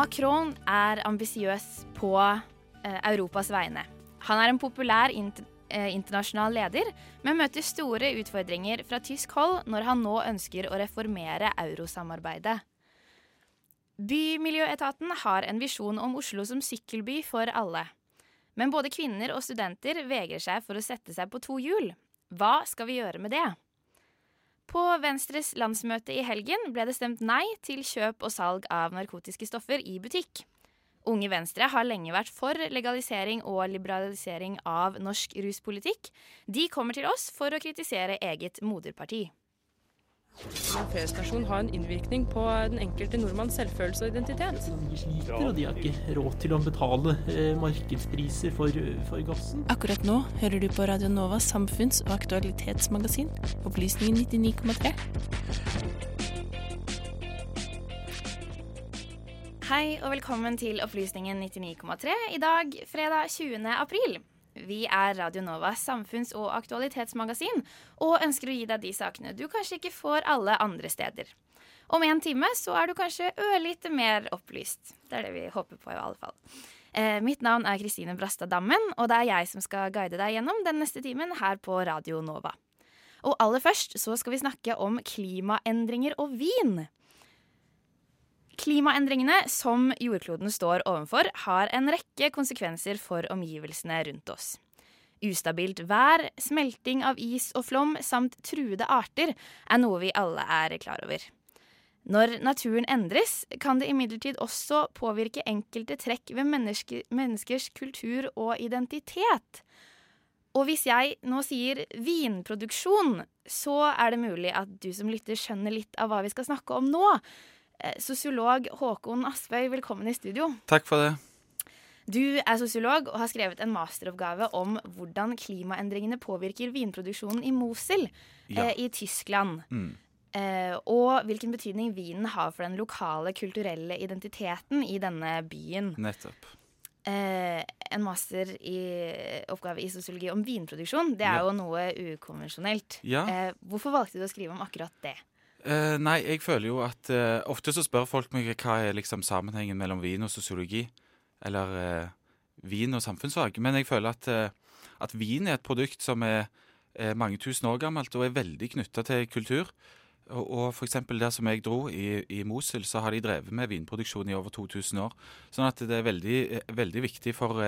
Macron er ambisiøs på eh, Europas vegne. Han er en populær inter eh, internasjonal leder, men møter store utfordringer fra tysk hold når han nå ønsker å reformere eurosamarbeidet. Bymiljøetaten har en visjon om Oslo som sykkelby for alle. Men både kvinner og studenter vegrer seg for å sette seg på to hjul. Hva skal vi gjøre med det? På Venstres landsmøte i helgen ble det stemt nei til kjøp og salg av narkotiske stoffer i butikk. Unge Venstre har lenge vært for legalisering og liberalisering av norsk ruspolitikk. De kommer til oss for å kritisere eget moderparti. En P-stasjon har en innvirkning på den enkelte nordmanns selvfølelse og identitet. De sliter, og de har ikke råd til å betale eh, markedspriser for, for, gassen. Akkurat nå hører du på Radio Novas samfunns- og aktualitetsmagasin, Opplysningen 99,3. Hei og velkommen til Opplysningen 99,3 i dag, fredag 20. april. Vi er Radio Novas samfunns- og aktualitetsmagasin og ønsker å gi deg de sakene du kanskje ikke får alle andre steder. Om en time så er du kanskje ørlite mer opplyst. Det er det vi håper på, i alle fall. Eh, mitt navn er Kristine Brastad Dammen, og det er jeg som skal guide deg gjennom den neste timen her på Radio Nova. Og aller først så skal vi snakke om klimaendringer og vin. Klimaendringene som jordkloden står overfor, har en rekke konsekvenser for omgivelsene rundt oss. Ustabilt vær, smelting av is og flom samt truede arter er noe vi alle er klar over. Når naturen endres, kan det imidlertid også påvirke enkelte trekk ved menneske, menneskers kultur og identitet. Og hvis jeg nå sier vinproduksjon, så er det mulig at du som lytter skjønner litt av hva vi skal snakke om nå. Eh, sosiolog Håkon Aspøy, velkommen i studio. Takk for det. Du er sosiolog og har skrevet en masteroppgave om hvordan klimaendringene påvirker vinproduksjonen i Mosul ja. eh, i Tyskland. Mm. Eh, og hvilken betydning vinen har for den lokale kulturelle identiteten i denne byen. Nettopp. Eh, en masteroppgave i, i sosiologi om vinproduksjon, det er ja. jo noe ukonvensjonelt. Ja. Eh, hvorfor valgte du å skrive om akkurat det? Uh, nei, jeg føler jo at uh, Ofte så spør folk meg hva er liksom sammenhengen mellom vin og sosiologi. Eller uh, vin og samfunnsfag. Men jeg føler at, at vin er et produkt som er, er, mange tusen år gammelt og er veldig knytta til kultur. Og, og f.eks. der som jeg dro, i, i, Mosul, så har de drevet med vinproduksjon i over 2000 år. Sånn at det er veldig, veldig viktig for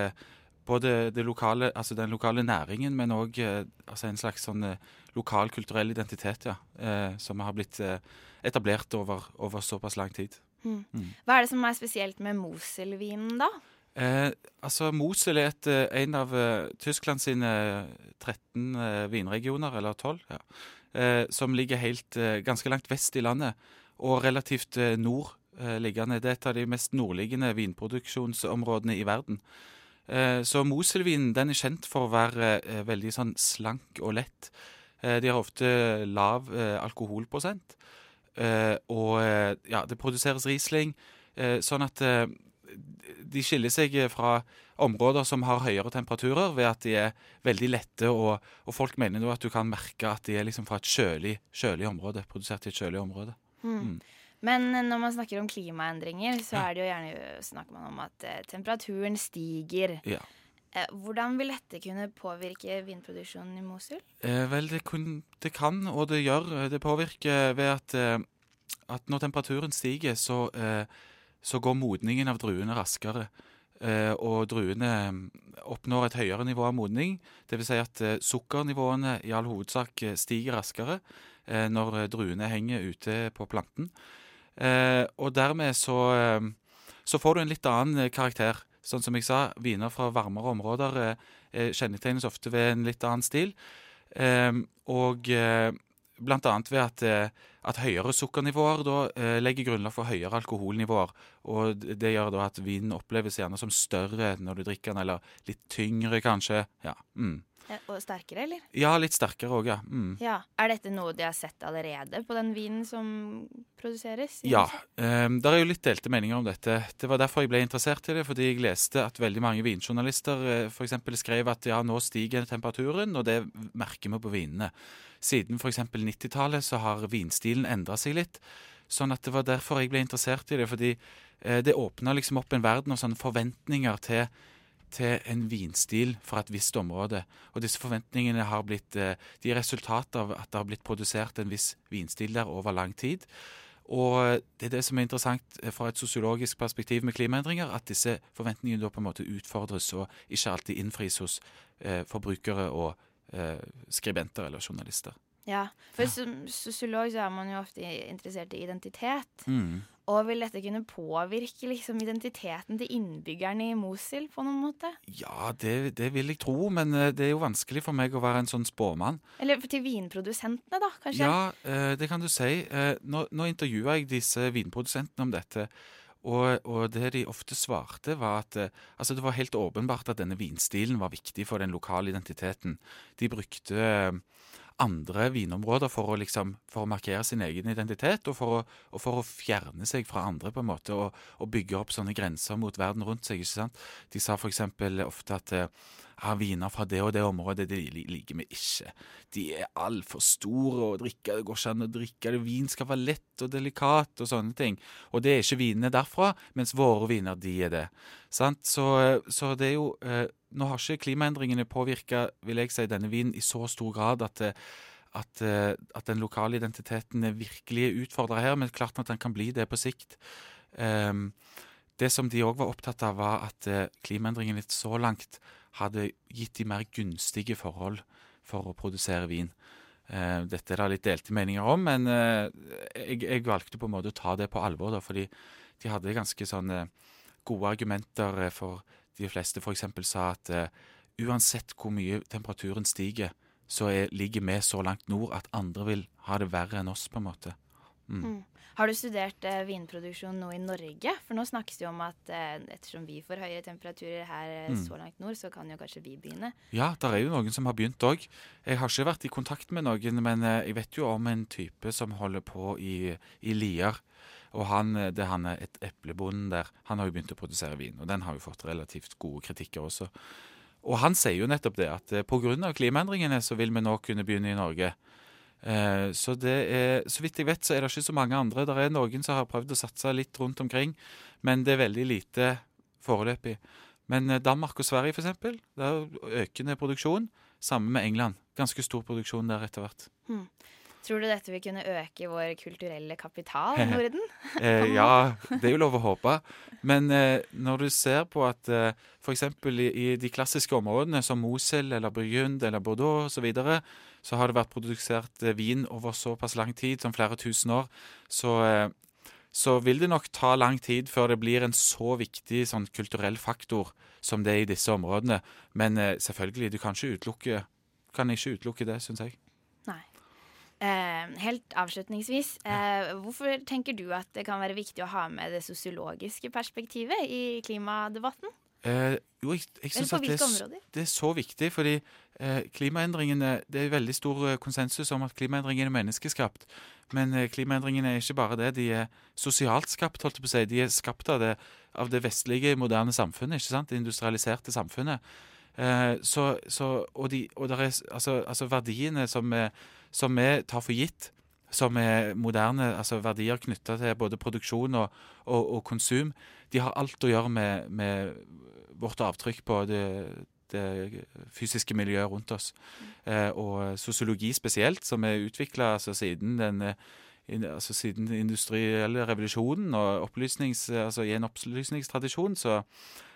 både lokale, altså den lokale næringen, men òg altså en slags sånn lokal kulturell identitet, ja. Eh, som har blitt eh, etablert over, over, såpass lang tid. Mm. Mm. Hva er det som er spesielt med Moselvinen, da? Eh, altså, Mosel er et, eh, en av uh, Tyskland sine 13 uh, vinregioner, eller 12, ja, eh, som ligger helt ganske langt vest i landet, og relativt nord liggende. Det er et av de mest nordliggende vinproduksjonsområdene i verden. Så Moselvinen den er kjent for å være veldig sånn slank og lett. Eh, de har ofte lav eh, alkoholprosent. Eh, og ja, det produseres Riesling, sånn at de skiller seg fra områder som har høyere temperaturer, ved at de er veldig lette, og, og folk mener nå at du kan merke at de er liksom fra et kjølig, kjølig område. Produsert i et kjølig område. Mm. Men når man snakker om klimaendringer, så er det jo gjerne snakker man om at temperaturen stiger. Ja. Eh, hvordan vil dette kunne påvirke vinproduksjonen i Mosul? Eh, vel, det, kun, det, kan, og det gjør. Eh, det påvirker ved at, eh, at når temperaturen stiger, så, eh, så, går modningen av druene raskere. eh, og druene oppnår et høyere nivå av modning. Dvs. Si at eh, sukkernivåene i all hovedsak eh, stiger raskere eh, når druene henger ute på planten. Eh, og dermed så, eh, så, får du en litt annen karakter. Sånn som jeg sa, viner fra varmere områder kjennetegnes ofte ved en litt annen stil. og blant annet ved at, at høyere sukkernivåer da, legger grunnlag for høyere alkoholnivåer. Og det gjør da at vinen oppleves gjerne som større når du drikker den, eller litt tyngre kanskje. Ja. Mm. Og sterkere, eller? Ja, litt sterkere òg, ja. Mm. ja. Er dette noe de har sett allerede på den vinen som produseres? Ja. Um, det er jo litt delte meninger om dette. Det var derfor jeg ble interessert i det, fordi jeg leste at veldig mange vinjournalister eh, f.eks. skrev at ja, nå stiger temperaturen, og det merker vi på vinene. Siden f.eks. 90-tallet så har vinstilen endra seg litt. Sånn at det var derfor jeg ble interessert i det, fordi uh, det åpna liksom opp en verden av sånne forventninger til til en vinstil fra et visst område. Og disse forventningene har blitt, eh, de er av at det har blitt produsert en viss vinstil der over lang tid. Og det er det som er interessant eh, fra et sosiologisk perspektiv med klimaendringer, at disse forventningene da på en måte utfordres og ikke alltid innfris hos eh, forbrukere og eh, skribenter eller journalister. Ja, for som sosiolog så er man jo ofte interessert i identitet. Mm. Og vil dette kunne påvirke liksom, identiteten til innbyggerne i Mosul på noen måte? Ja, det, det, vil jeg tro, men eh, det er jo vanskelig for meg å være en sånn spåmann. Eller til vinprodusentene, da, kanskje? Ja, eh, det kan du si. Eh, nå, nå intervjua jeg disse vinprodusentene om dette. Og, og, det de ofte svarte, var at altså det var helt åpenbart at denne vinstilen var viktig for den lokale identiteten. De brukte andre vinområder for å, liksom, for å markere sin egen identitet, og for, å, og for, å, fjerne seg fra andre, på en måte, og, og, bygge opp sånne grenser mot verden rundt seg. ikke sant? De sa f.eks. ofte at ja, eh, viner fra det og det området, det liker vi ikke. De er altfor store å drikke, det går ikke an å drikke det. Vin skal være lett og delikat og sånne ting. Og det er ikke vinene derfra, mens våre viner, de er det. Så, så det er jo eh, nå har ikke klimaendringene påvirka si, denne vinen i så stor grad at, at, at den lokale identiteten er virkelig utfordra her, men klart at den kan bli det på sikt. Um, det som de òg var opptatt av, var at klimaendringene så langt hadde gitt de mer gunstige forhold for å produsere vin. Uh, dette er det litt delte meninger om, men uh, jeg, jeg, valgte på en måte å ta det på alvor, da, fordi de hadde ganske sånne gode argumenter for de fleste f.eks. sa at uansett hvor mye temperaturen stiger, så er, ligger vi så langt nord at andre vil ha det verre enn oss, på en måte. Mm. Mm. Har du studert eh, vinproduksjon nå i Norge? For nå snakkes det jo om at eh, ettersom vi får høyere temperaturer her eh, mm. så langt nord, så kan jo kanskje vi begynne. Ja, der er jo noen som har begynt òg. Jeg har ikke vært i kontakt med noen, men eh, jeg vet jo om en type som holder på i, i Lier. Og han, eh, det han er et eplebonden der, han har jo begynt å produsere vin. Og den har jo fått relativt gode kritikker også. Og han sier jo nettopp det, at eh, pga. klimaendringene så vil vi nå kunne begynne i Norge. Eh, så det er, så vidt jeg vet, så er det ikke så mange andre. Det er noen som har prøvd å satse litt rundt omkring, men det er veldig lite foreløpig. Men Danmark og Sverige, f.eks., det er økende produksjon. Samme med England. Ganske stor produksjon der etter hvert. Hmm. Tror du dette vil kunne øke vår kulturelle kapital i Norden? eh, ja, det er jo lov å håpe. Men eh, når du ser på at eh, f.eks. I, i de klassiske områdene som Mosel eller Burgund eller Bordeaux osv., så, videre, så har det vært produsert eh, vin over såpass lang tid som flere tusen år. Så, eh, så vil det nok ta lang tid før det blir en så viktig sånn kulturell faktor som det er i disse områdene. Men eh, selvfølgelig, du kan ikke utelukke, kan ikke utelukke det, syns jeg. Eh, helt avslutningsvis, eh, hvorfor tenker du at det kan være viktig å ha med det sosiologiske perspektivet i klimadebatten? Eh, jo, jeg, jeg synes at det er, det er, så viktig, fordi eh, klimaendringene Det er veldig stor eh, konsensus om at klimaendringene er menneskeskapt. Men eh, klimaendringene er ikke bare det. De er sosialt skapt, holdt jeg på å si. De er skapt av det, av det vestlige, moderne samfunnet. ikke sant? Det industrialiserte samfunnet. Så, så, og, de, og er, altså, altså verdiene som som vi tar for gitt, som er moderne altså verdier knytta til både produksjon og, og, og, konsum, de har alt å gjøre med, med vårt avtrykk på det, det fysiske miljøet rundt oss. Eh, og sosiologi spesielt, som er utvikla altså, siden den altså siden industrielle revolusjonen og opplysnings, altså i en opplysningstradisjon, så,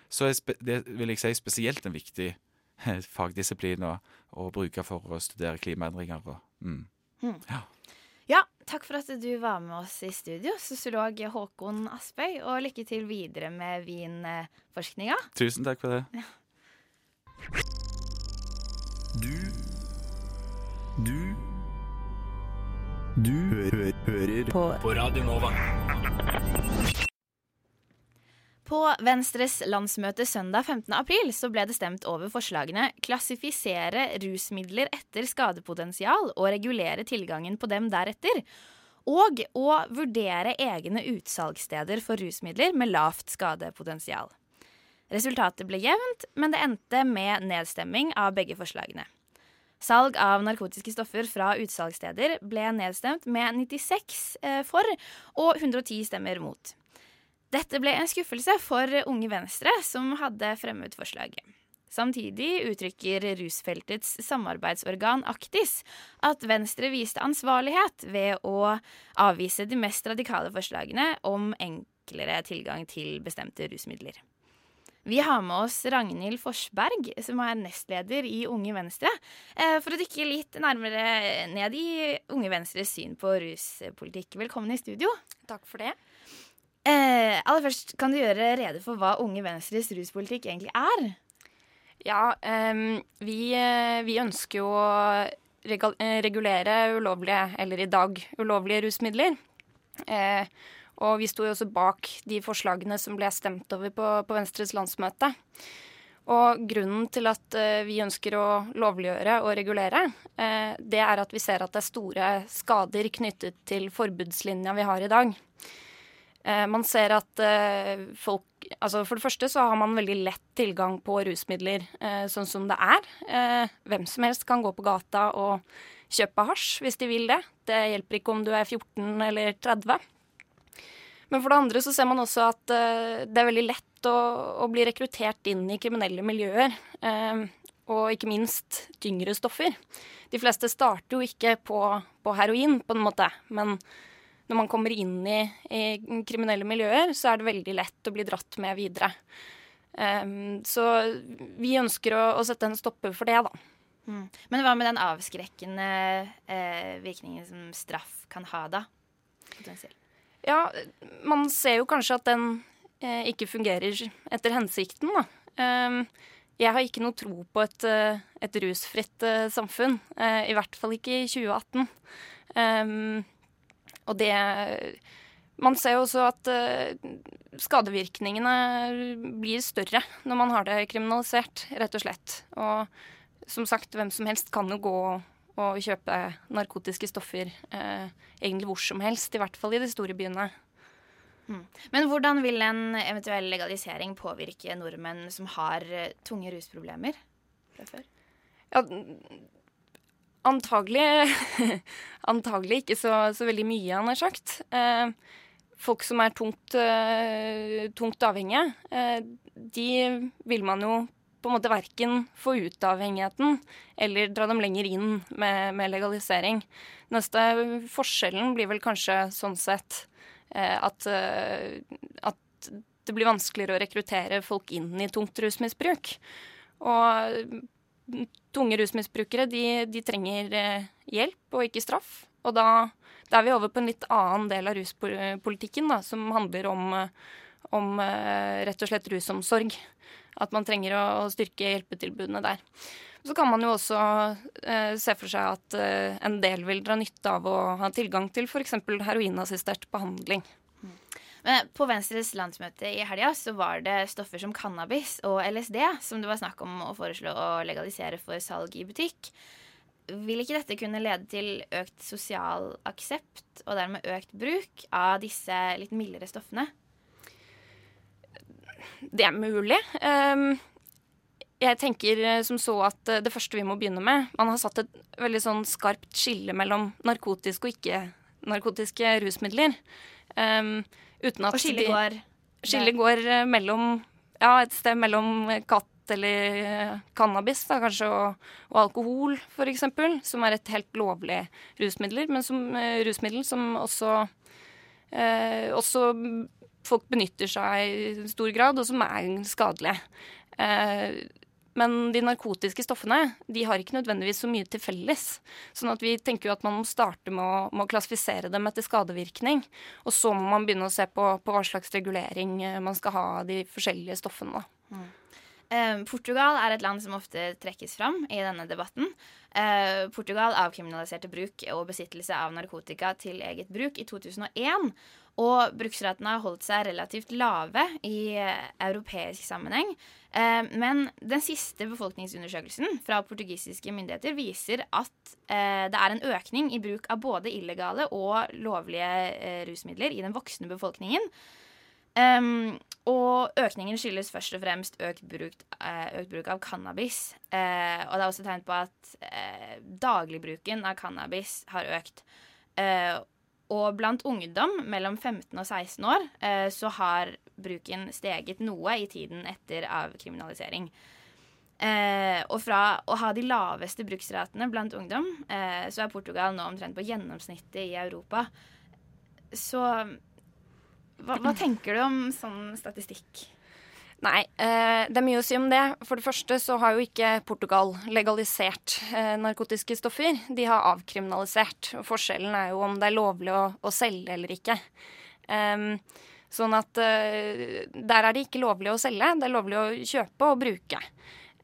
så er det vil jeg si spesielt en viktig eh, fagdisiplin å, å bruke for å studere klimaendringer. Og, mm. mm. Ja. Ja, takk for at du var med oss i studio, sosiolog Håkon Aspøy, og lykke til videre med vinforskninga. Tusen takk for det. Du Du Du hø hø hører På- på Radio Nova. På Venstres landsmøte søndag 15. april så ble det stemt over forslagene 'klassifisere rusmidler etter skadepotensial og regulere tilgangen på dem deretter', og å vurdere egne utsalgssteder for rusmidler med lavt skadepotensial. Resultatet ble jevnt, men det endte med nedstemming av begge forslagene. Salg av narkotiske stoffer fra utsalgssteder ble nedstemt med 96 eh, for og 110 stemmer mot. Dette ble en skuffelse for Unge Venstre, som hadde fremmet forslaget. Samtidig uttrykker rusfeltets samarbeidsorgan Aktis at Venstre viste ansvarlighet ved å avvise de mest radikale forslagene om enklere tilgang til bestemte rusmidler. Vi har med oss Ragnhild Forsberg, som er nestleder i Unge Venstre, eh, for å dykke litt nærmere ned i Unge Venstres syn på ruspolitikk. Velkommen i studio. Takk for det. Eh, aller først, kan du gjøre rede for hva Unge Venstres ruspolitikk egentlig er? Ja, um, vi, eh, vi ønsker jo å eh, regulere ulovlige, eller i dag ulovlige rusmidler. Eh, og vi sto jo også bak de forslagene som ble stemt over på, på Venstres landsmøte. Og grunnen til at eh, vi ønsker å lovliggjøre og regulere, eh, det er at vi ser at det er store skader knyttet til forbudslinja vi har i dag. Eh, man ser at eh, folk Altså for det første så har man veldig lett tilgang på rusmidler eh, sånn som det er. Hvem som helst kan gå på gata og kjøpe hasj hvis de vil det. Det hjelper ikke om du er 14 eller 30. Men for det andre så ser man også at det er veldig lett å, å bli rekruttert inn i kriminelle miljøer. og ikke minst tyngre stoffer. De fleste starter jo ikke på, på heroin, på en måte, men når man kommer inn i, i kriminelle miljøer, så er det veldig lett å bli dratt med videre. Um, så vi ønsker å, å sette en stopper for det, da. Mm. Men hva med den avskrekkende eh, virkningen som straff kan ha, da? Ja, man ser jo kanskje at den eh, ikke fungerer etter hensikten, da. Um, jeg har ikke noe tro på et, eh, et rusfritt uh, samfunn. Uh, I hvert fall ikke i 2018. Ehm, og det Man ser jo også at eh, skadevirkningene blir større når man har det kriminalisert, rett og slett. Og som sagt, hvem som helst kan jo gå og kjøpe narkotiske stoffer eh, egentlig hvor som helst, i hvert fall i de store byene. Mm. Men hvordan vil en eventuell legalisering påvirke nordmenn som har eh, tunge rusproblemer fra før? Ja, antagelig Antagelig ikke så, så veldig mye, han har sagt. Eh, folk som er tungt, eh, tungt avhengige, eh, de vil man jo på en måte verken få ut avhengigheten eller dra dem lenger inn med, med legalisering. Neste forskjellen blir vel kanskje sånn sett at, at det blir vanskeligere å rekruttere folk inn i tungt rusmisbruk. Og tunge rusmisbrukere de, de trenger eh, hjelp og ikke straff. Og da, da er vi over på en litt annen del av ruspolitikken, da, som handler om, eh, om eh, rett og slett rusomsorg. At man trenger å, styrke hjelpetilbudene der. Så kan man jo også eh, se for seg at eh, en del vil dra nytte av å ha tilgang til f.eks. heroinassistert behandling. Men på Venstres landsmøte i helga så var det stoffer som cannabis og LSD som det var snakk om å foreslå å legalisere for salg i butikk. Vil ikke dette kunne lede til økt sosial aksept og dermed økt bruk av disse litt mildere stoffene? Det er mulig. Um, jeg tenker eh, som så at eh, det første vi må begynne med Man har satt et veldig sånn skarpt skille mellom narkotiske og ikke-narkotiske rusmidler. Um, uten at Og skillet går Skillet går eh, mellom Ja, et sted mellom katt eller eh, cannabis, da, kanskje, og, og alkohol, eksempel, som er et helt lovlig rusmiddel, men som, eh, rusmiddel som også, eh, også folk benytter seg i stor grad, og som er skadelige. Eh, men de narkotiske stoffene de har ikke nødvendigvis så mye til felles. Sånn at vi tenker jo at man må starte med å, med å klassifisere dem etter skadevirkning. Og så må man begynne å se på, på hva slags regulering eh, man skal ha av de forskjellige stoffene. Da. Eh, Portugal er et land som ofte trekkes fram i denne debatten. Eh, Portugal avkriminaliserte bruk og besittelse av narkotika til eget bruk i 2001. Og bruksratene har holdt seg relativt lave i eh, europeisk sammenheng. Eh, men den siste befolkningsundersøkelsen fra portugisiske myndigheter viser at eh, det er en økning i bruk av både illegale og lovlige rusmidler i den voksne befolkningen. Um, og økningen skyldes først og fremst økt bruk, uh, økt bruk av cannabis. Uh, og det er også tegn på at uh, dagligbruken av cannabis har økt. Og blant ungdom mellom 15 og 16 år så har bruken steget noe i tiden etter avkriminalisering. og fra å ha de laveste bruksratene blant ungdom, så er Portugal nå omtrent på gjennomsnittet i Europa. Så hva, hva, tenker du om sånn statistikk? Nei, eh, det er mye å si om det. For det første så har jo ikke Portugal legalisert eh, narkotiske stoffer. De har avkriminalisert. Og forskjellen er jo om det er lovlig å, å selge eller ikke. Um, sånn at eh, der er det ikke lovlig å selge. Det er lovlig å kjøpe og bruke.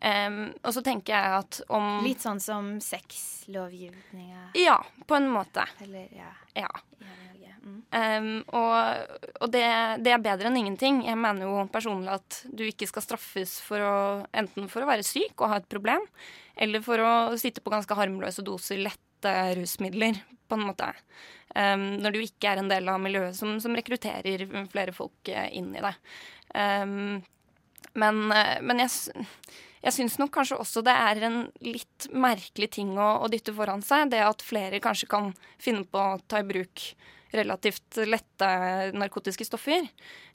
Um, og så tenker jeg at om Litt sånn som sexlovgivninga? Ja, på en måte. Eller, ja. ja. Um, og, og det, det, er bedre enn ingenting. Jeg mener jo personlig at du ikke skal straffes for å enten for å være syk og ha et problem, eller for å sitte på ganske harmløse doser lette rusmidler, på en måte. Um, når du ikke er en del av miljøet som, som rekrutterer flere folk eh, inn i det. Um, men, eh, men jeg jeg syns nok kanskje også det er en litt merkelig ting å, å, dytte foran seg. Det at flere kanskje kan finne på å ta i bruk relativt lette narkotiske stoffer.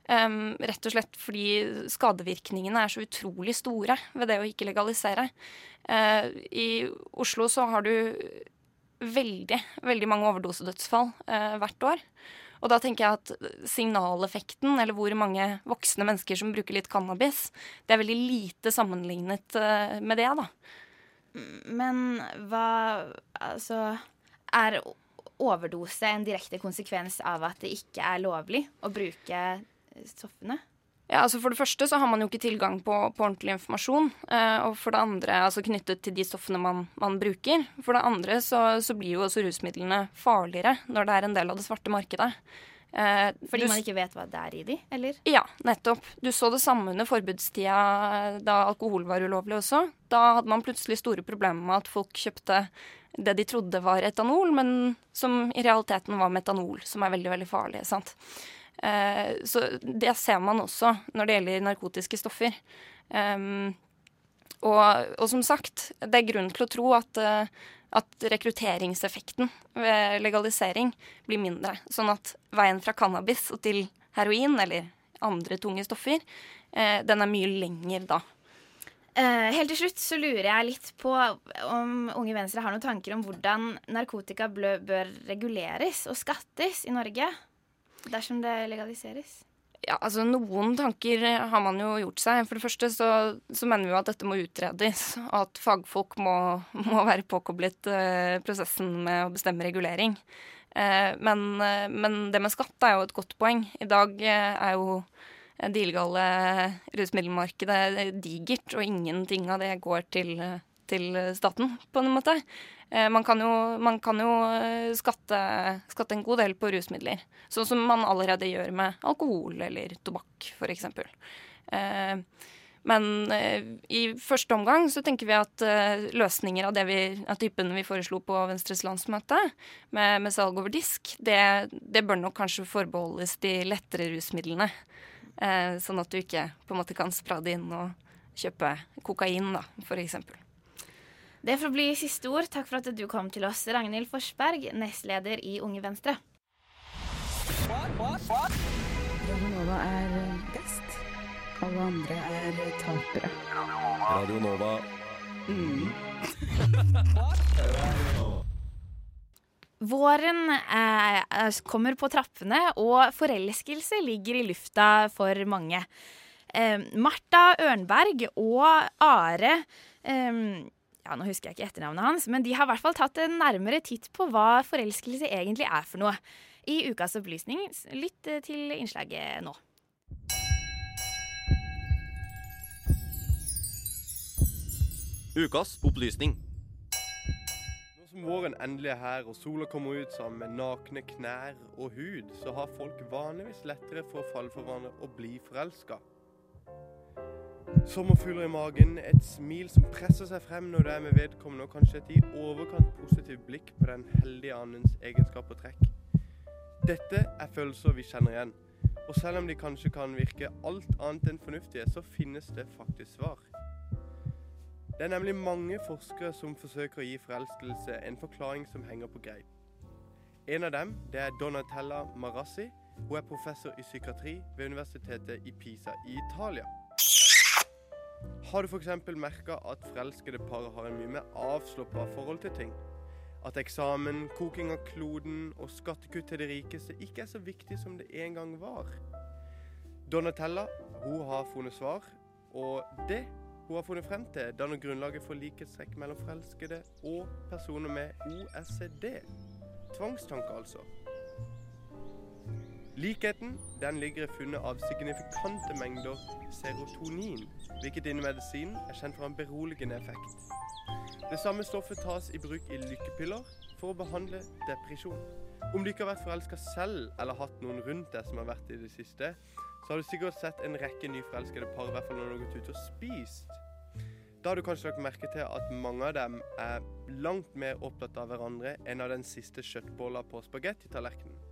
Um, rett og slett fordi skadevirkningene er så utrolig store ved det å ikke legalisere. Uh, I Oslo så har du veldig, veldig mange overdosedødsfall uh, hvert år. Og da tenker jeg at signaleffekten, eller hvor mange voksne mennesker som bruker litt cannabis, det er veldig lite sammenlignet uh, med det, da. Men hva Altså Er overdose en direkte konsekvens av at det ikke er lovlig å bruke stoffene? Ja, altså For det første så har man jo ikke tilgang på, på ordentlig informasjon. Eh, og for det andre, altså knyttet til de stoffene man, man bruker. For det andre så, så, blir jo også rusmidlene farligere når det er en del av det svarte markedet. Eh, Fordi du, man ikke vet hva det er i de, eller? Ja, nettopp. Du så det samme under forbudstida da alkohol var ulovlig også. Da hadde man plutselig store problemer med at folk kjøpte det de trodde var etanol, men som i realiteten var metanol, som er veldig, veldig farlig. sant? Eh, så det ser man også når det gjelder narkotiske stoffer. Um, og, og, som sagt, det er grunn til å tro at, uh, at rekrutteringseffekten ved legalisering blir mindre. Sånn at veien fra cannabis til heroin eller andre tunge stoffer, uh, den er mye lenger da. Uh, helt til slutt så lurer jeg litt på om Unge Venstre har noen tanker om hvordan narkotika bør reguleres og skattes i Norge dersom det legaliseres. Ja, altså Noen tanker har man jo gjort seg. For det første så, så mener vi jo at dette må utredes. At fagfolk må, må være påkoblet eh, prosessen med å bestemme regulering. Eh, men, eh, men, det med skatt er jo et godt poeng. I dag er jo det illegale rusmiddelmarkedet digert, og ingenting av det går til, til staten, på en måte. Eh, man kan jo, man kan jo eh, skatte, skatte, en god del på rusmidler. Sånn som man allerede gjør med alkohol eller tobakk, f.eks. Eh, men i første omgang så tenker vi at løsninger av, vi, av typen vi foreslo på Venstres landsmøte, med, med salg over disk, det, det bør nok kanskje forbeholdes de lettere rusmidlene. Eh, sånn at du ikke på en måte kan sprade inn og kjøpe kokain, da, f.eks. Det får bli siste ord. Takk for at du kom til oss, Ragnhild Forsberg, nestleder i Unge Venstre. Radio Nova er best. Alle andre er tapere. Radio Nova. Mm. Våren eh, eh, kommer på trappene, og forelskelse ligger i lufta for mange. Eh, Marta Ørnberg og Are eh, ja, Nå husker jeg ikke etternavnet hans, men de har i hvert fall tatt en nærmere titt på hva forelskelse egentlig er for noe. I ukas opplysning, lytt eh, til innslaget nå. Ukas opplysning. Nå som våren endelig er her og sola kommer ut sammen med nakne knær og hud, så har folk vanligvis lettere for å falle for hverandre og bli forelska. Sommerfugler i magen, et smil som presser seg frem når du er med vedkommende, og kanskje et i overkant positivt blikk på den heldige andens egenskap og trekk. Dette er følelser vi kjenner igjen. Og selv om de kanskje kan virke alt annet enn fornuftige, så finnes det faktisk svar. Det er nemlig mange forskere som forsøker å gi forelskelse en forklaring som henger på greip. En av dem det er Donatella Marassi. Hun er professor i psykiatri ved universitetet i Pisa i Italia. Har du f.eks. merka at forelskede par har en mye mer avslappa forhold til ting? At eksamen, koking av kloden og skattekutt til de rikeste ikke er så viktig som det en gang var? Donatella hun har funnet svar, og det hun har funnet frem til, danner grunnlaget for likhetstrekk mellom forelskede og personer med OECD. Tvangstanker, altså. Likheten den ligger i funnet av signifikante mengder serotonin, hvilket innen medisinen er kjent for en beroligende effekt. Det samme stoffet tas i bruk i lykkepiller for å behandle depresjon. Om du ikke har vært forelska selv, eller hatt noen rundt deg som har vært i det siste, så har du sikkert sett en rekke nyforelskede par, i hvert fall når du har gått ut og spist. Da har du kanskje lagt merke til at mange av dem er langt mer opptatt av hverandre enn av den siste kjøttbolla på spagettitallerkenen.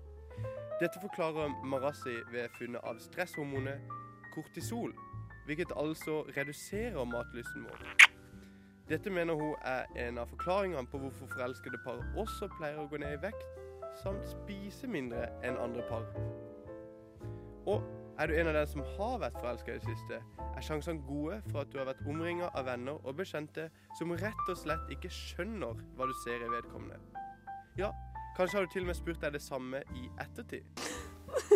Dette forklarer Marassi ved funnet av stresshormonet kortisol, hvilket altså reduserer matlysten vår. Dette mener hun er en av forklaringene på hvorfor forelskede par også pleier å gå ned i vekt, samt spise mindre enn andre par. Og er du en av dem som har vært forelska i det siste, er sjansene gode for at du har vært omringa av venner og bekjente som rett og slett ikke skjønner hva du ser i vedkommende. Ja, kanskje har du til og med spurt deg det samme i ettertid.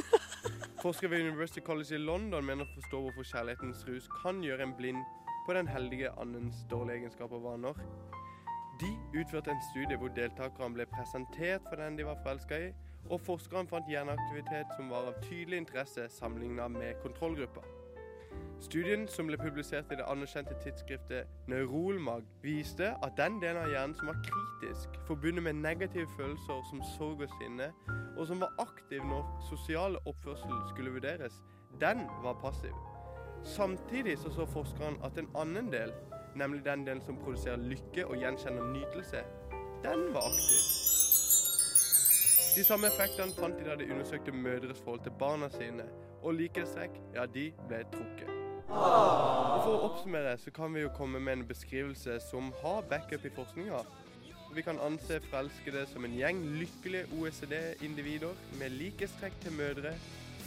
Forskere ved University College i London mener å forstå hvorfor kjærlighetens rus kan gjøre en blind på den heldige andens dårlige egenskaper og vaner. De utførte en studie hvor deltakerne ble presentert for den de var forelska i, og forskerne fant hjerneaktivitet som var av tydelig interesse sammenlignet med kontrollgruppa. Studien, som ble publisert i det anerkjente tidsskriftet Neurolmag, viste at den delen av hjernen som var kritisk, forbundet med negative følelser som sorg og sinne, og som var aktiv når sosial oppførsel skulle vurderes, den var passiv. Samtidig så, så forskeren at en annen del, nemlig den delen som produserer lykke og gjenkjenner nytelse, den var aktiv. De samme effektene fant de da de undersøkte mødres forhold til barna sine, og likhetstrekk, ja, de ble trukket. Og For å oppsummere så kan vi jo komme med en beskrivelse som har backup i forskninga. Vi kan anse forelskede som en gjeng lykkelige OECD-individer med likhetstrekk til mødre,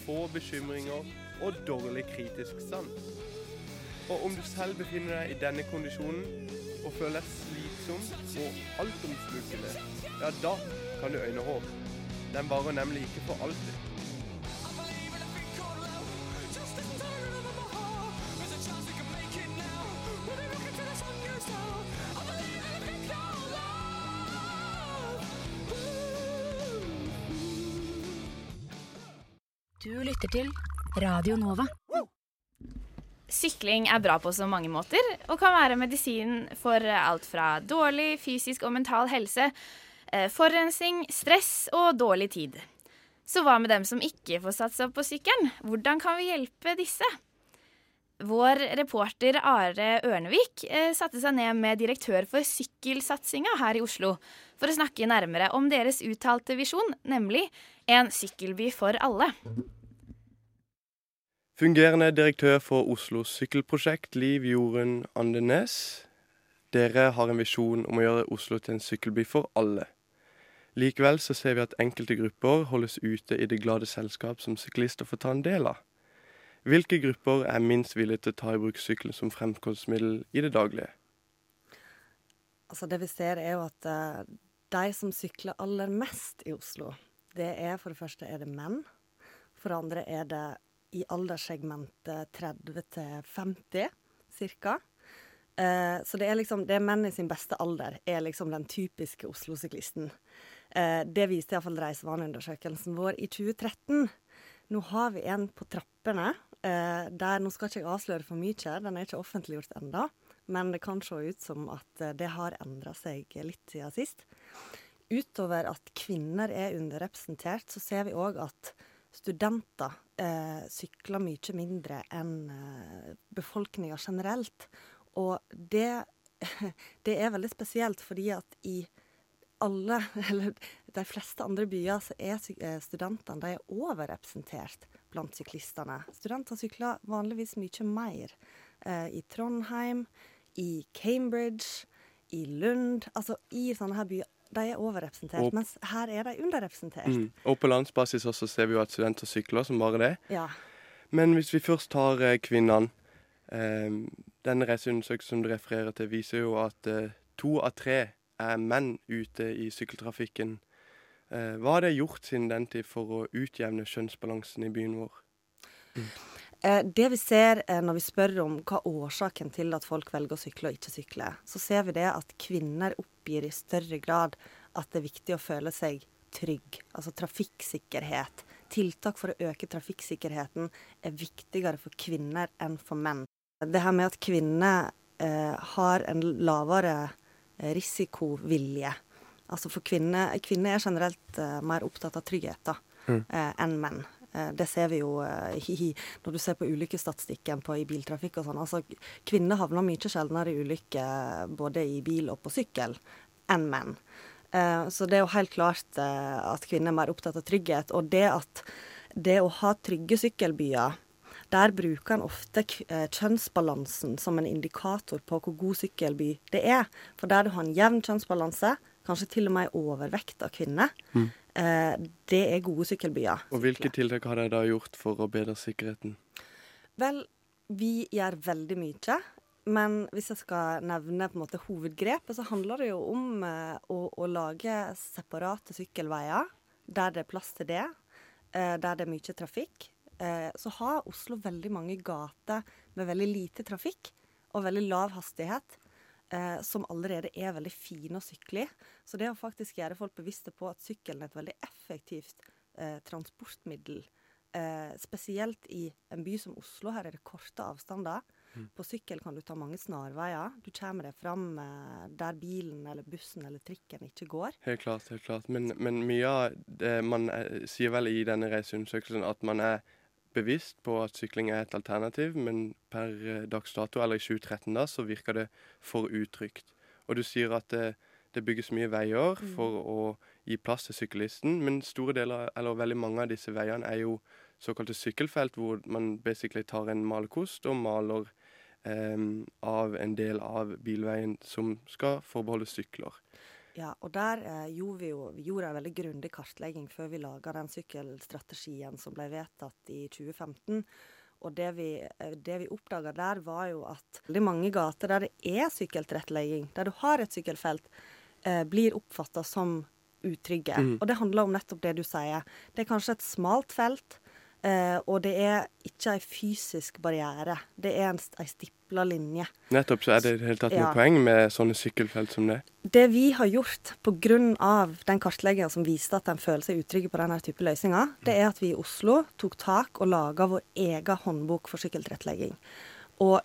få bekymringer og dårlig kritisk sans. Og om du selv befinner deg i denne kondisjonen og føler deg slitsom og altomslukende, ja, da kan du øyne håp. Den varer nemlig ikke for alltid. Lytter til Radio Nova. Sykling er bra på så mange måter, og kan være medisin for alt fra dårlig fysisk og mental helse, eh, forurensning, stress og dårlig tid. Så hva med dem som ikke får satse opp på sykkelen? Hvordan kan vi hjelpe disse? Vår reporter Are Ørnevik eh, satte seg ned med direktør for sykkelsatsinga her i Oslo for å snakke nærmere om deres uttalte visjon, nemlig en sykkelby for alle. Fungerende direktør for Oslos sykkelprosjekt, Liv Jorunn Andenes. Dere har en visjon om å gjøre Oslo til en sykkelby for alle. Likevel så ser vi at enkelte grupper holdes ute i det glade selskap som syklister får ta en del av. Hvilke grupper er minst villige til å ta i bruk sykkelen som fremkomstmiddel i det daglige? Altså det vi ser er jo at eh, De som sykler aller mest i Oslo, det er for det første er det menn. For det andre er det i alderssegmentet 30 til 50 cirka. Eh, så det er liksom det er menn i sin beste alder er liksom den typiske Oslo-syklisten. Eh, det viste iallfall reisevaneundersøkelsen vår i 2013. Nå har vi en på trappene. Eh, der, Nå skal ikke jeg avsløre for mye, den er ikke offentliggjort enda, men det kan se ut som at eh, det har endra seg litt siden sist. Utover at kvinner er underrepresentert, så ser vi òg at studenter eh, sykler mye mindre enn eh, befolkninga generelt. Og det, det er veldig spesielt fordi at i alle, eller de fleste andre byer, så er eh, studentene de er overrepresentert blant syklistene. Studenter sykler vanligvis mye mer. Eh, I Trondheim, i Cambridge, i Lund. Altså i sånne her byer. De er overrepresentert, Og- mens her er de underrepresentert. Mm. Og på landsbasis også ser vi jo at studenter sykler som bare det. Ja. Men hvis vi først tar eh, kvinnene eh, Denne reiseundersøkelsen som du refererer til, viser jo at eh, to av tre er menn ute i sykkeltrafikken. Eh, hva har det gjort siden den tid for å utjevne kjønnsbalansen i byen vår? Eh, det vi ser eh, når vi spør om hva årsaken til at folk velger å sykle og ikke sykle, så ser vi det at kvinner oppgir i større grad at det er viktig å føle seg trygg. Altså trafikksikkerhet. Tiltak for å øke trafikksikkerheten er viktigere for kvinner enn for menn. Det her med at kvinner eh, har en lavere eh, risikovilje. Altså for kvinner, kvinner er generelt eh, mer opptatt av trygghet da, Mm. eh, enn menn. Eh, det ser vi jo eh, i, når du ser på ulykkesstatistikken i biltrafikk og sånn. Altså, kvinner havner mye sjeldnere i ulykker både i bil og på sykkel enn menn. Eh, så det er jo helt klart eh, at kvinner er mer opptatt av trygghet. Og det at det å ha trygge sykkelbyer der bruker en ofte eh, kjønnsbalansen som en indikator på hvor god sykkelby det er. For der du har en jevn kjønnsbalanse, kanskje til og med overvekt av kvinner, Mm. Eh, det er gode sykkelbyer. Og hvilke tiltak har dere da gjort for å bedre sikkerheten? Vel, vi gjør veldig mye. Men hvis jeg skal nevne på en måte hovedgrepet, så handler det jo om eh, å, å lage separate sykkelveier der det er plass til det. Eh, der det er mye trafikk. Så har Oslo veldig mange gater med veldig lite trafikk og veldig lav hastighet. Eh, som allerede er veldig fine å sykle i. Så det å faktisk gjøre folk bevisste på at sykkelen er et veldig effektivt eh, transportmiddel, eh, spesielt i en by som Oslo, her er det korte avstander. Mm. På sykkel kan du ta mange snarveier. Du kommer deg fram eh, der bilen eller bussen eller trikken ikke går. Helt klart, helt klart. Men, men mye av det man eh, sier vel i denne reiseundersøkelsen at man er bevisst på at sykling er et alternativ, men per eh, dags dato, eller i 2013 da, så virker det for utrygt. Og du sier at det, det bygges mye veier Mm. for å gi plass til syklisten, men store deler, eller veldig mange av disse veiene er jo såkalte sykkelfelt, hvor man basically tar en malerkost og maler eh, av en del av bilveien som skal forbeholde sykler. Ja, og der eh, gjorde vi jo vi gjorde en veldig grundig kartlegging før vi laga den sykkelstrategien som ble vedtatt i 2015. Og det vi, eh, det vi oppdaga der, var jo at veldig mange gater der det er sykkeltilrettelegging, der du har et sykkelfelt, eh, blir oppfatta som utrygge. Mm. Og det handler om nettopp det du sier. Det er kanskje et smalt felt, eh, og det er ikke ei fysisk barriere. Det er en, ei stipla linje. Nettopp så er det i det hele tatt noe Ja. poeng med sånne sykkelfelt som det. Det vi har gjort pga. den kartleggingen som viste at en føler seg utrygg på denne type løsninger, det er at vi i Oslo tok tak og laga vår egen håndbok for sykkeltilrettelegging. Og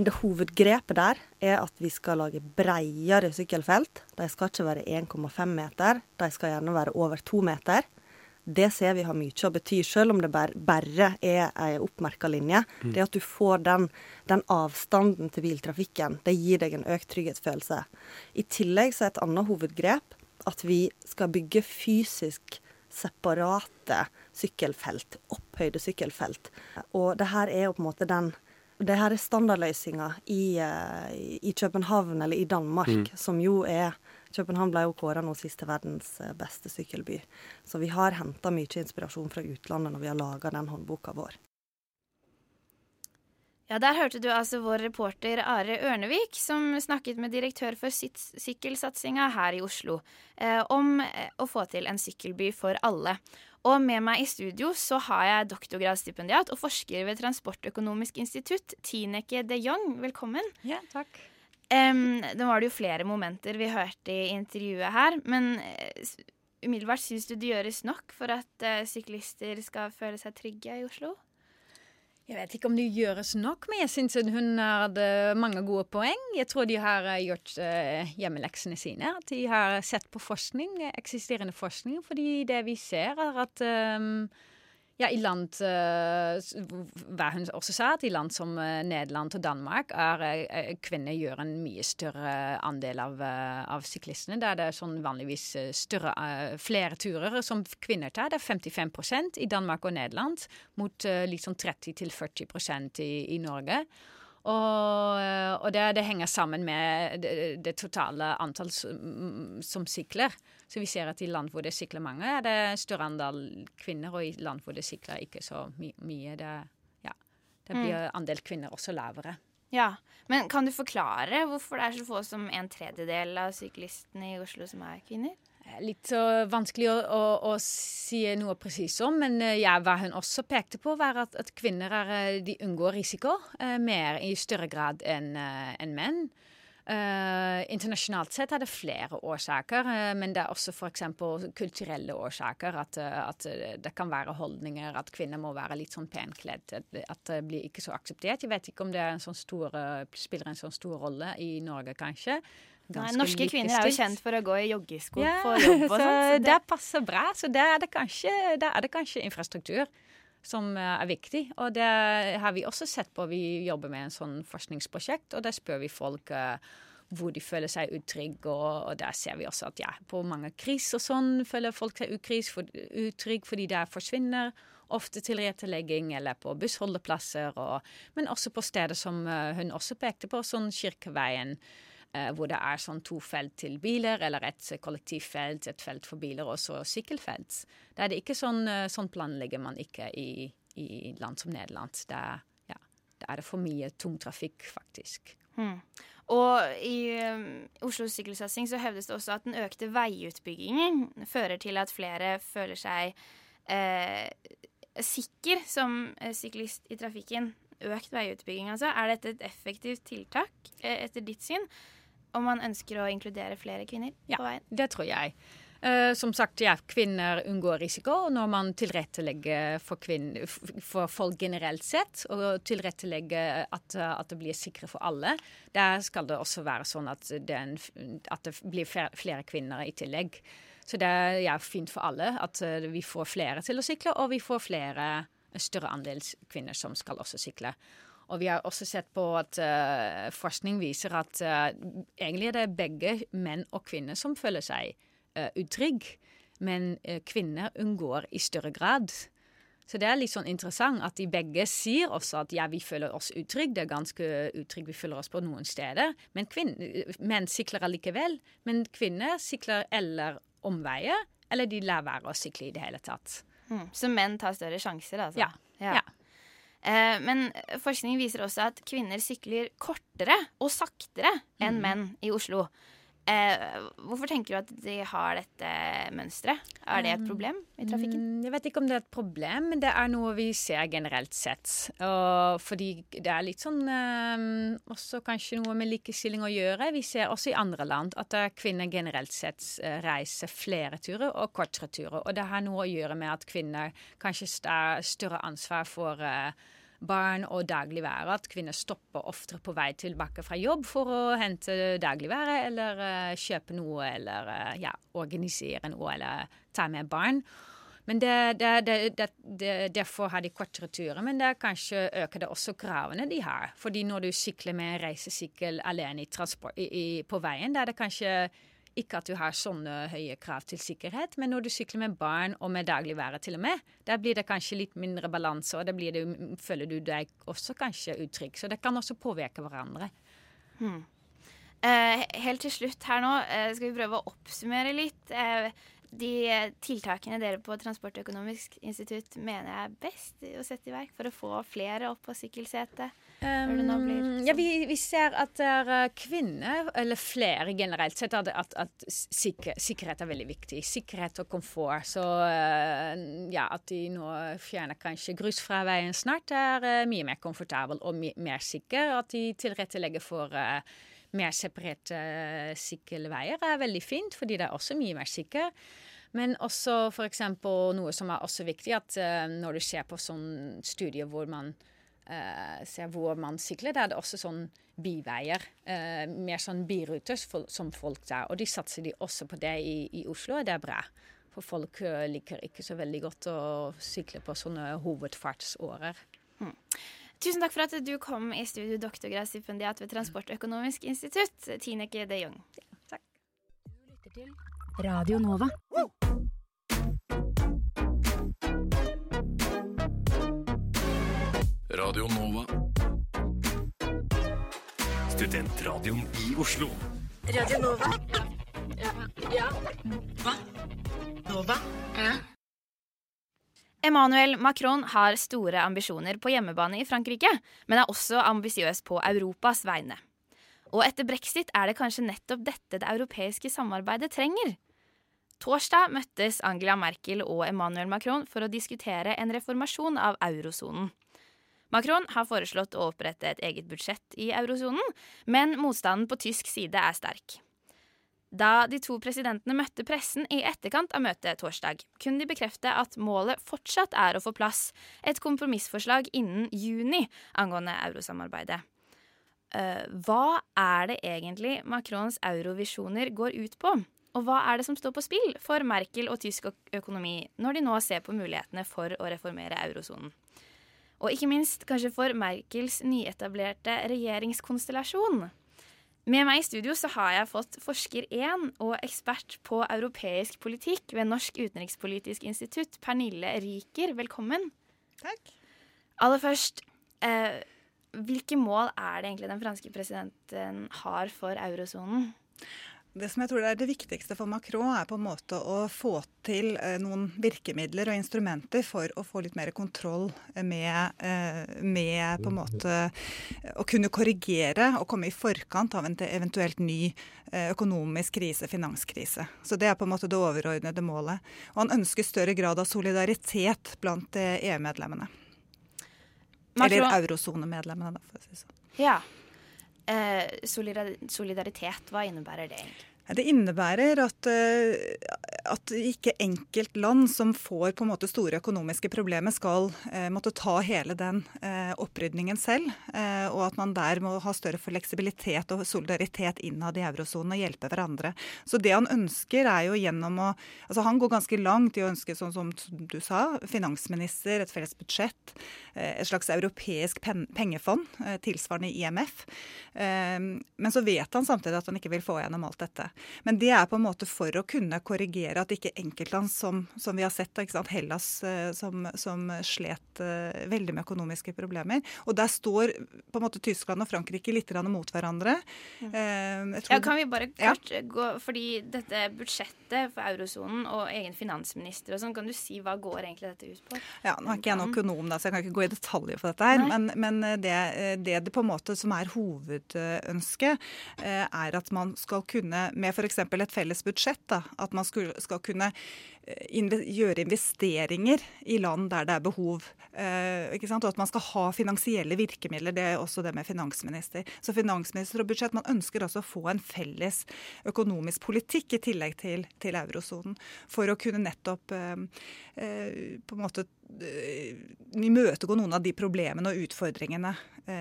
det hovedgrepet der er at vi skal lage breiere sykkelfelt. De skal ikke være 1,5 meter, de skal gjerne være over to meter. Det ser vi har mye å bety, selv om det bare, er ei oppmerka linje. Mm. Det at du får den, den avstanden til biltrafikken, det gir deg en økt trygghetsfølelse. I tillegg så er et annet hovedgrep at vi skal bygge fysisk separate sykkelfelt, opphøyde sykkelfelt. Og det her er jo på en måte den det her er standardløsninga i, eh, i København eller i Danmark, Mm. som jo er København ble jo kåra nå sist til verdens eh, beste sykkelby. Så vi har henta mye inspirasjon fra utlandet når vi har laga den håndboka vår. Ja, Der hørte du altså vår reporter Are Ørnevik, som snakket med direktør for sykkelsatsinga her i Oslo eh, om eh, å få til en sykkelby for alle. Og med meg i studio så har jeg doktorgradsstipendiat og forsker ved Transportøkonomisk institutt, Tineke de Jong. Velkommen. Ja, takk. Um, nå var det jo flere momenter vi hørte i intervjuet her, men eh, umiddelbart syns du det gjøres nok for at uh, syklister skal føle seg trygge i Oslo? Jeg vet ikke om det gjøres nok, men jeg syns hun hadde mange gode poeng. Jeg tror de har eh, gjort eh, hjemmeleksene sine. At de har sett på forskning, eh, eksisterende forskning. Fordi det vi ser, er at eh, ja, i land eh, Hva hun også sa, at i land som eh, Nederland og Danmark er eh, kvinner gjør en mye større andel av, av syklistene. Der det er sånn vanligvis større, flere turer som kvinner tar. Det er 55% i Danmark og Nederland, mot eh, liksom 30-40 i, i Norge. Og, og det, det henger sammen med det, det totale antall som, som sykler. Så vi ser at i land hvor det sykler mange, er det større andel kvinner, og i land hvor det sykler ikke så my mye. Det, ja, det Mm. blir andel kvinner også lavere. Ja, Men kan du forklare hvorfor det er så få som en tredjedel av syklistene i Oslo som er kvinner? Litt så vanskelig å, å, å si noe presis om, men eh, ja, hva hun også pekte på, var at, at kvinner er, eh, de unngår risiko eh, mer i større grad enn en enn menn. Eh, internasjonalt sett er det flere årsaker, uh, men det er også f.eks. kulturelle årsaker. At, uh, at det kan være holdninger, at kvinner må være litt sånn penkledd. At, det blir ikke så akseptert. Jeg vet ikke om det en sånn stor, spiller en sånn stor rolle i Norge, kanskje. Nei, norske kvinner er jo kjent for å gå i joggesko Ja, på jobb og så sånn. så det passer bra. Så der er det kanskje, er det kanskje infrastruktur som eh, er viktig. Og det har vi også sett på. Vi jobber med en sånn forskningsprosjekt, og der spør vi folk eh, hvor de føler seg utrygge. Og, og der ser vi også at ja, på mange kris og sånn føler folk seg utrygge for, utrygge fordi det forsvinner ofte tilrettelegging eller på bussholdeplasser, og, men også på steder som eh, hun også pekte på, sånn Kirkeveien. Eh, hvor det er sånn to felt til biler, eller et kollektivfelt, et felt for biler og så sykkelfelt. Da er det ikke sånn, eh, sånn planlegger man ikke i, i land som Nederland. Da, ja, er det for mye tungtrafikk, faktisk. Hmm. Og i um, Oslo sykkelsatsing så hevdes det også at den økte veiutbyggingen fører til at flere føler seg eh, sikker som syklist i trafikken. Økt veiutbygging, altså. Er dette et effektivt tiltak, eh, etter ditt syn? Om man ønsker å inkludere flere kvinner på veien? Det tror jeg. Uh, som sagt, ja, kvinner unngår risiko når man tilrettelegger for, kvinner, for folk generelt sett, og tilrettelegger at, at det blir sikre for alle. Der skal det også være sånn at det, en, f- at det blir flere, flere kvinner i tillegg. Så det er ja, fint for alle at eh, vi får flere til å sykle, og vi får flere en større andel kvinner som skal også sykle. Og vi har også sett på at uh, forskning viser at uh, egentlig er det begge menn og kvinner som føler seg uh, utrygge, men eh, kvinner unngår i større grad. Så det er litt sånn interessant at de begge sier også at ja, vi føler oss utrygge, det er ganske utrygge, vi føler oss på noen steder. Men menn sikler allikevel. Men kvinner sikler eller omveier, eller de lar være å sykle i det hele tatt. Mm. Så menn tar større sjanser, altså? Ja. ja. Eh, men forskning viser også at kvinner sykler kortere og saktere enn Mm. menn i Oslo. Eh, hvorfor tenker du at de har dette mønsteret? Er det et problem i trafikken? Mm, Jeg vet ikke om det er et problem, men det er noe vi ser generelt sett. Og fordi det er litt sånn eh, også kanskje noe med likestilling å gjøre. Vi ser også i andre land at kvinner generelt sett eh, reiser flere turer og kortere turer. Og det har noe å gjøre med at kvinner kanskje har større ansvar for eh, barn og dagligvære. At kvinner stopper oftere på vei tilbake fra jobb for å hente dagligvære eller uh, kjøpe noe eller uh, ja, organisere noe eller ta med barn. Men det, det, det, Derfor har de kortere turer, men det kanskje øker det også kravene de har. Fordi når du sykler med reisesykkel alene i i, i, på veien, da er det kanskje ikke at du har sånne høye krav til sikkerhet, men når du sykler med barn og med dagligværet til og med, der blir det kanskje litt mindre balanse, og da det, føler du deg også kanskje utrygg. Så det kan også påvirke hverandre. Hmm. Eh, helt til slutt her nå eh, skal vi prøve å oppsummere litt. Eh, de tiltakene dere på Transportøkonomisk institutt mener jeg er best å sette i verk for å få flere opp på sykkelsetet? Um, ja, vi, vi ser at eh, kvinner, eller flere generelt sett, at, at, sikker, sikkerhet er veldig viktig. Sikkerhet og komfort. Så eh, ja, at de nå fjerner kanskje grus fra veien snart, er eh, mye mer komfortabel og mer sikker. At de tilrettelegger for eh, mer separerte eh, sykkelveier er veldig fint, fordi det er også mye mer sikker. Men også f.eks. noe som er også viktig, at eh, når du ser på sånne studier hvor man Uh, ser hvor man sykler, da er det også sånn biveier. uh, mer sånn biruter som folk der. Og de satser de også på det i, i Oslo, og det er bra. For folk liker ikke så veldig godt å sykle på sånne hovedfartsårer. Tusen takk for at du kom i studio, doktorgradsstipendiat ved Transportøkonomisk institutt, Tineke de Jong. Radio Nova. Radio Nova. Studentradioen i Oslo. Radio Nova. Ja. ja. Hva? Nova? Ja. Emmanuel Macron har store ambisjoner på hjemmebane i Frankrike, men er også ambisiøs på Europas vegne. Og etter brexit er det kanskje nettopp dette det europeiske samarbeidet trenger. Torsdag møttes Angela Merkel og Emmanuel Macron for å diskutere en reformasjon av eurosonen. Macron har foreslått å opprette et eget budsjett i eurosonen, men motstanden på tysk side er sterk. Da de to presidentene møtte pressen i etterkant av møtet torsdag, kunne de bekrefte at målet fortsatt er å få plass et kompromissforslag innen juni angående eurosamarbeidet. Uh, hva er det egentlig Macrons eurovisjoner går ut på? Og hva er det som står på spill for Merkel og tysk økonomi når de nå ser på mulighetene for å reformere eurosonen? Og ikke minst kanskje for Merkels nyetablerte regjeringskonstellasjon. Med meg i studio så har jeg fått forsker 1 og ekspert på europeisk politikk ved Norsk utenrikspolitisk institutt, Pernille Riker. Velkommen. Takk. Aller først, eh, hvilke mål er det egentlig den franske presidenten har for eurosonen? Det som jeg tror er det viktigste for Macron, er på en måte å få til eh, noen virkemidler og instrumenter for å få litt mer kontroll med, eh, med på en måte å kunne korrigere og komme i forkant av en eventuelt ny eh, økonomisk krise, finanskrise. Så det er på en måte det overordnede målet. Og han ønsker større grad av solidaritet blant eh, EU-medlemmene. Eller eurosonemedlemmene, for å si det sånn. Ja. Eh, solidar solidaritet, hva innebærer det egentlig? Det innebærer at, eh, at ikke enkeltland som får på en måte store økonomiske problemer, skal eh, måtte ta hele den eh, opprydningen selv. Eh, og at man der må ha større fleksibilitet og solidaritet innad i eurosonen og hjelpe hverandre. Så det han ønsker er jo gjennom å altså Han går ganske langt i å ønske, sånn som du sa, finansminister, et felles budsjett, eh, et slags europeisk pen pengefond, eh, tilsvarende IMF. Men så vet han samtidig at han ikke vil få gjennom alt dette. Men det er på en måte for å kunne korrigere at ikke enkeltland som, som vi har sett, ikke sant? Hellas eh, som, som slet eh, veldig med økonomiske problemer. Og der står på en måte Tyskland og Frankrike litt mot hverandre. Ja. jeg Ja, kan vi bare Ja. gå Fordi dette budsjettet for eurosonen og egen finansminister og sånn, kan du si hva går egentlig dette ut på? Ja, Nå er ikke jeg noen økonom, da, så jeg kan ikke gå i detaljer på dette. her, Nei. Men, men det, det det på en måte som er hovedønsket, eh, er at man skal kunne, med f.eks. et felles budsjett, da, at man skulle, skal kunne gjøre investeringer i land der det er behov. Eh? Og at man skal ha finansielle virkemidler. Det er også det med finansminister. Så finansminister og budsjett, man ønsker altså å få en felles økonomisk politikk i tillegg til, til eurosonen. For å kunne nettopp eh, eh, på en måte imøtegå noen av de problemene og utfordringene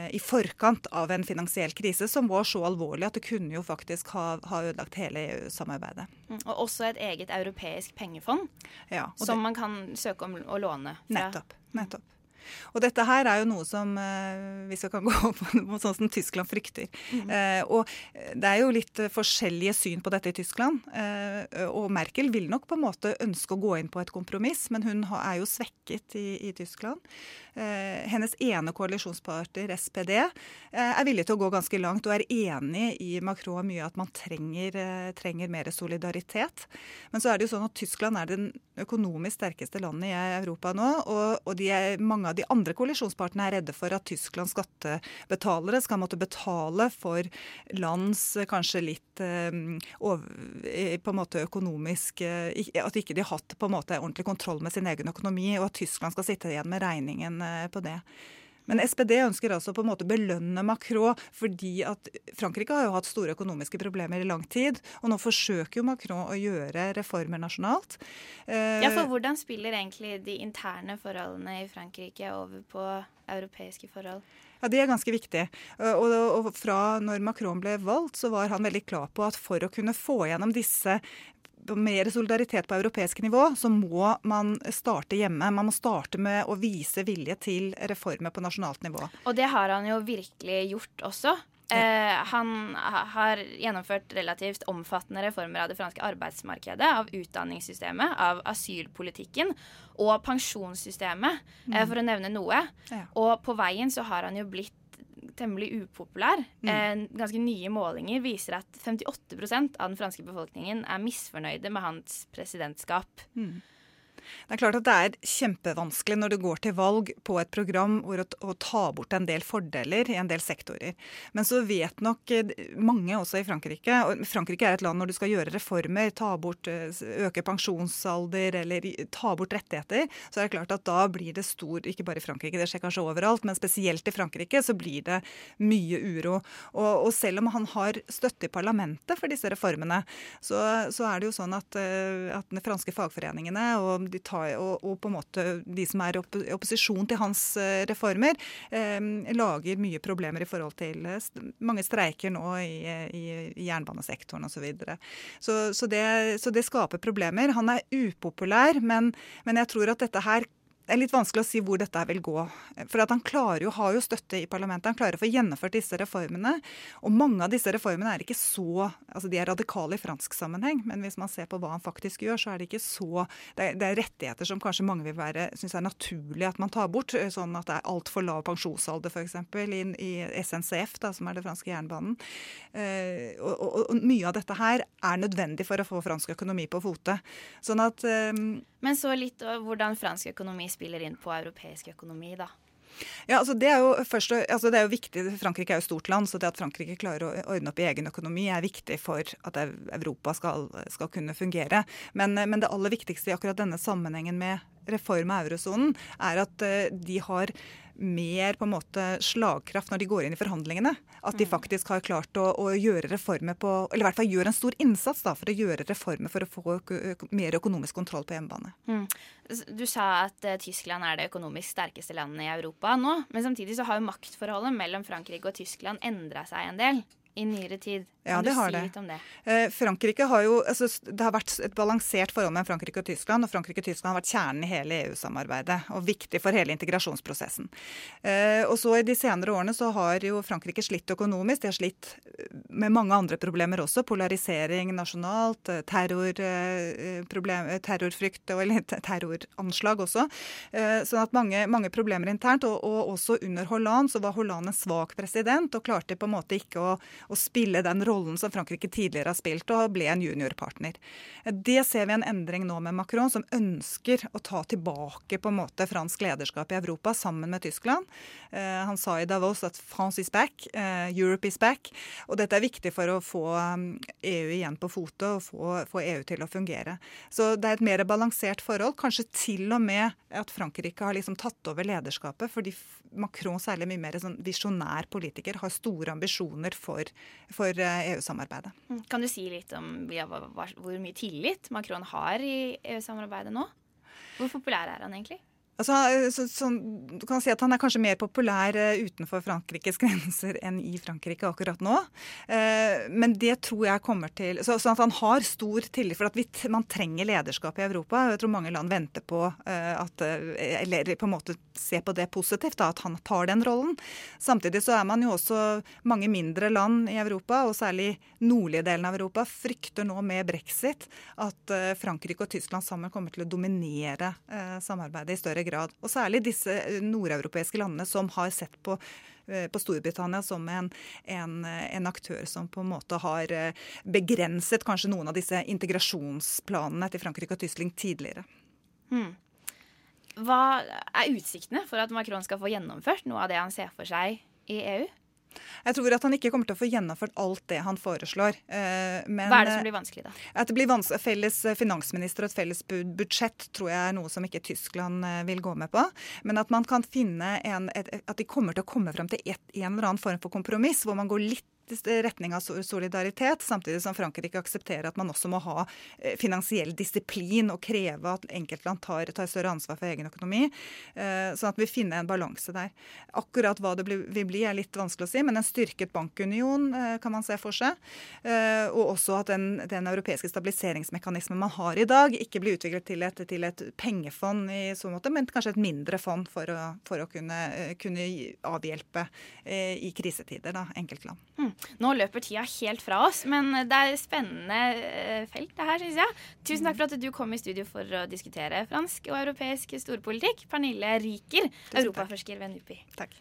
i forkant av en finansiell krise som var så alvorlig at det kunne jo faktisk ha, ha ødelagt hele EU-samarbeidet. Mm, Og også et eget europeisk pengefond Ja, som det- man kan søke om å låne fra. Nettopp. nettopp. Og dette her er jo noe som, eh, vi kan gå på sånn som Tyskland frykter. Mm. Eh, og det er jo litt forskjellige syn på dette i Tyskland. Eh, og Merkel vil nok på en måte ønske å gå inn på et kompromiss, men hun er jo svekket i, i Tyskland. Eh, hennes ene koalisjonspartner, SPD, eh, er villig til å gå ganske langt og er enig i Macron mye at man trenger, eh, trenger mer solidaritet. Men så er det jo sånn at Tyskland er den økonomisk sterkeste landet i Europa nå. Og, og er, mange av de andre koalisjonspartene er redde for at Tysklands skattebetalere skal måtte betale for lands kanskje litt over, på en måte økonomisk At ikke de har hatt på en måte ordentlig kontroll med sin egen økonomi, og at Tyskland skal sitte igjen med regningen på det. Men SPD ønsker altså på en måte belønne Macron fordi at Frankrike har jo hatt store økonomiske problemer i lang tid. Og nå forsøker jo Macron å gjøre reformer nasjonalt. Ja, for hvordan spiller egentlig de interne forholdene i Frankrike over på europeiske forhold? Ja, Det er ganske viktig. Og, og, fra når Macron ble valgt, så var han veldig klar på at for å kunne få gjennom disse mer solidaritet på europeisk nivå, så må man starte hjemme. Man må starte med å vise vilje til reformer på nasjonalt nivå. Og det har han jo virkelig gjort også. Eh, han har gjennomført relativt omfattende reformer av det franske arbeidsmarkedet, av utdanningssystemet, av asylpolitikken og pensjonssystemet, mm. eh, for å nevne noe. Ja. Og på veien så har han jo blitt temmelig upopulær. Mm. Eh, ganske nye målinger viser at 58% av den franske befolkningen er misfornøyde med hans presidentskap. Mm. Det er klart at det er kjempevanskelig når du går til valg på et program hvor å, ta bort en del fordeler i en del sektorer. Men så vet nok eh, mange også i Frankrike og Frankrike er et land når du skal gjøre reformer, ta bort, eh, øke pensjonsalder eller ta bort rettigheter, så er det klart at da blir det stor Ikke bare i Frankrike, det skjer kanskje overalt, men spesielt i Frankrike så blir det mye uro. Og, og selv om han har støtte i parlamentet for disse reformene, så, så er det jo sånn at, eh, at de franske fagforeningene og de tar, og, og, på en måte de som er i opposisjon til hans eh, reformer, eh, lager mye problemer i forhold til eh, mange streiker nå i, i, i jernbanesektoren osv. Så, videre. så, så, det, så det skaper problemer. Han er upopulær, men, men jeg tror at dette her det er litt vanskelig å si hvor dette vil gå. For Han klarer jo, har jo støtte i parlamentet. Han klarer å få gjennomført disse reformene. Og mange av disse reformene er ikke så altså De er radikale i fransk sammenheng, men hvis man ser på hva han faktisk gjør, så er det ikke så Det er, det er rettigheter som kanskje mange vil være, synes er naturlig at man tar bort. Sånn at det er altfor lav pensjonsalder, f.eks. I, i SNCF, da, som er det franske jernbanen. Eh, og, og, og, mye av dette her er nødvendig for å få fransk økonomi på fote. Sånn at eh, Men så litt hvordan fransk økonomi spiller inn på europeisk økonomi, da? Ja, altså det, er jo først, altså det er jo viktig, Frankrike er jo stort land, så det at Frankrike klarer å ordne opp i egen økonomi er viktig for at Europa skal, skal kunne fungere. Men, men, det aller viktigste i akkurat denne sammenhengen med reform av eurosonen, er at eh, de har mer på en måte slagkraft når de går inn i forhandlingene. At de mm. faktisk har klart å, å gjøre reformer på Eller i hvert fall gjør en stor innsats da, for å gjøre reformer for å få mer økonomisk kontroll på hjemmebane. Mm. Du sa at uh, Tyskland er det økonomisk sterkeste landet i Europa nå. Men samtidig så har jo maktforholdet mellom Frankrike og Tyskland endra seg en del i nyere tid. Kan ja, det har si det. det? Eh, Frankrike har jo, altså, Det har vært et balansert forhold mellom Frankrike og Tyskland. Og Frankrike og Tyskland har vært kjernen i hele EU-samarbeidet og viktig for hele integrasjonsprosessen. Eh, og så I de senere årene så har jo Frankrike slitt økonomisk. De har slitt eh, med mange andre problemer også. Polarisering nasjonalt, terror, eh, problem, terrorfrykt og eller, terroranslag også. sånn at mange, mange problemer internt. Og, og, også under Hollande så var Hollande en svak president og klarte på en måte ikke å, å spille den rollen som Frankrike tidligere har spilt, og ble en juniorpartner. Det ser vi en endring nå med Macron, som ønsker å ta tilbake på en måte fransk lederskap i Europa sammen med Tyskland. Eh, han sa i Davos at France is back, eh, Europe is back. Og dette er viktig for å få EU igjen på fote og få, få EU til å fungere. Så det er et mer balansert forhold. Kanskje til og med at Frankrike har liksom tatt over lederskapet. fordi Macron, særlig mye mer sånn visjonær politiker, har store ambisjoner for, for eh, EU-samarbeidet. Mm. Kan du si litt om hvor mye tillit Macron har i EU-samarbeidet nå? Hvor populær er han egentlig? Altså, så, så, du kan si at Han er kanskje mer populær eh, utenfor Frankrikes grenser enn i Frankrike akkurat nå. Eh, men det tror jeg kommer til så, Sånn at han har stor tillit. For at vi, man trenger lederskap i Europa. Jeg tror mange land venter på eh, at Eller på en måte ser på det positivt, da, at han tar den rollen. Samtidig så er man jo også mange mindre land i Europa, og særlig nordlige delen av Europa, frykter nå med brexit at Frankrike og Tyskland sammen kommer til å dominere samarbeidet i større grad grad. Og særlig disse eh, nordeuropeiske landene som har sett på eh, på Storbritannia som en, en, en, aktør som på en måte har eh, begrenset kanskje noen av disse integrasjonsplanene til Frankrike og Tyskland tidligere. Hmm. Hva er utsiktene for at Macron skal få gjennomført noe av det han ser for seg i EU? Jeg tror at han ikke kommer til å få gjennomført alt det han foreslår. Eh, men, Hva er det som blir vanskelig, da? At det blir vanskelig. Felles finansminister og et felles budsjett tror jeg er noe som ikke Tyskland eh, vil gå med på. Men at man kan finne en, et, at de kommer til å komme frem til et, en eller annen form for kompromiss, hvor man går litt retning av solidaritet, samtidig som Frankrike aksepterer at man også må ha eh, finansiell disiplin og kreve at enkeltland tar, tar større ansvar for egen økonomi. Eh, sånn at vi finner en balanse der. Akkurat hva det vil bli er litt vanskelig å si, men en styrket bankunion eh, kan man se for seg. Og også at den, den europeiske stabiliseringsmekanismen man har i dag, ikke blir utviklet til et, til et pengefond i så måte, men kanskje et mindre fond for å, for å kunne, kunne, avhjelpe i krisetider, da, enkeltland. Mm. Nå løper tida helt fra oss, men det er spennende eh, felt, det her, syns jeg. Tusen takk for at du kom i studio for å diskutere fransk og europeisk storpolitikk. Pernille Riker, europaforsker ved NUPI. Takk.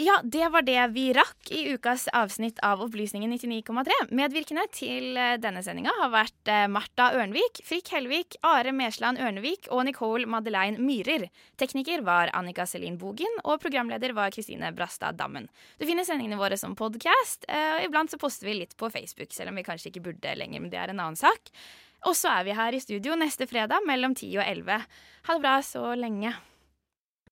Ja, det var det vi rakk i ukas avsnitt av Opplysningen 99,3. Medvirkende til eh, denne sendinga har vært eh, Marta Ørnvik, Frikk Helvik, Are Mesland Ørnevik og Nicole Madeleine Myhrer. Tekniker var Annika Selin Bogen, og programleder var Kristine Brastad Dammen. Du finner sendingene våre som podkast, eh, iblant så poster vi litt på Facebook, selv om vi kanskje ikke burde lenger, men det er en annen sak. Og så er vi her i studio neste fredag mellom 10 og 11. Ha det bra så lenge.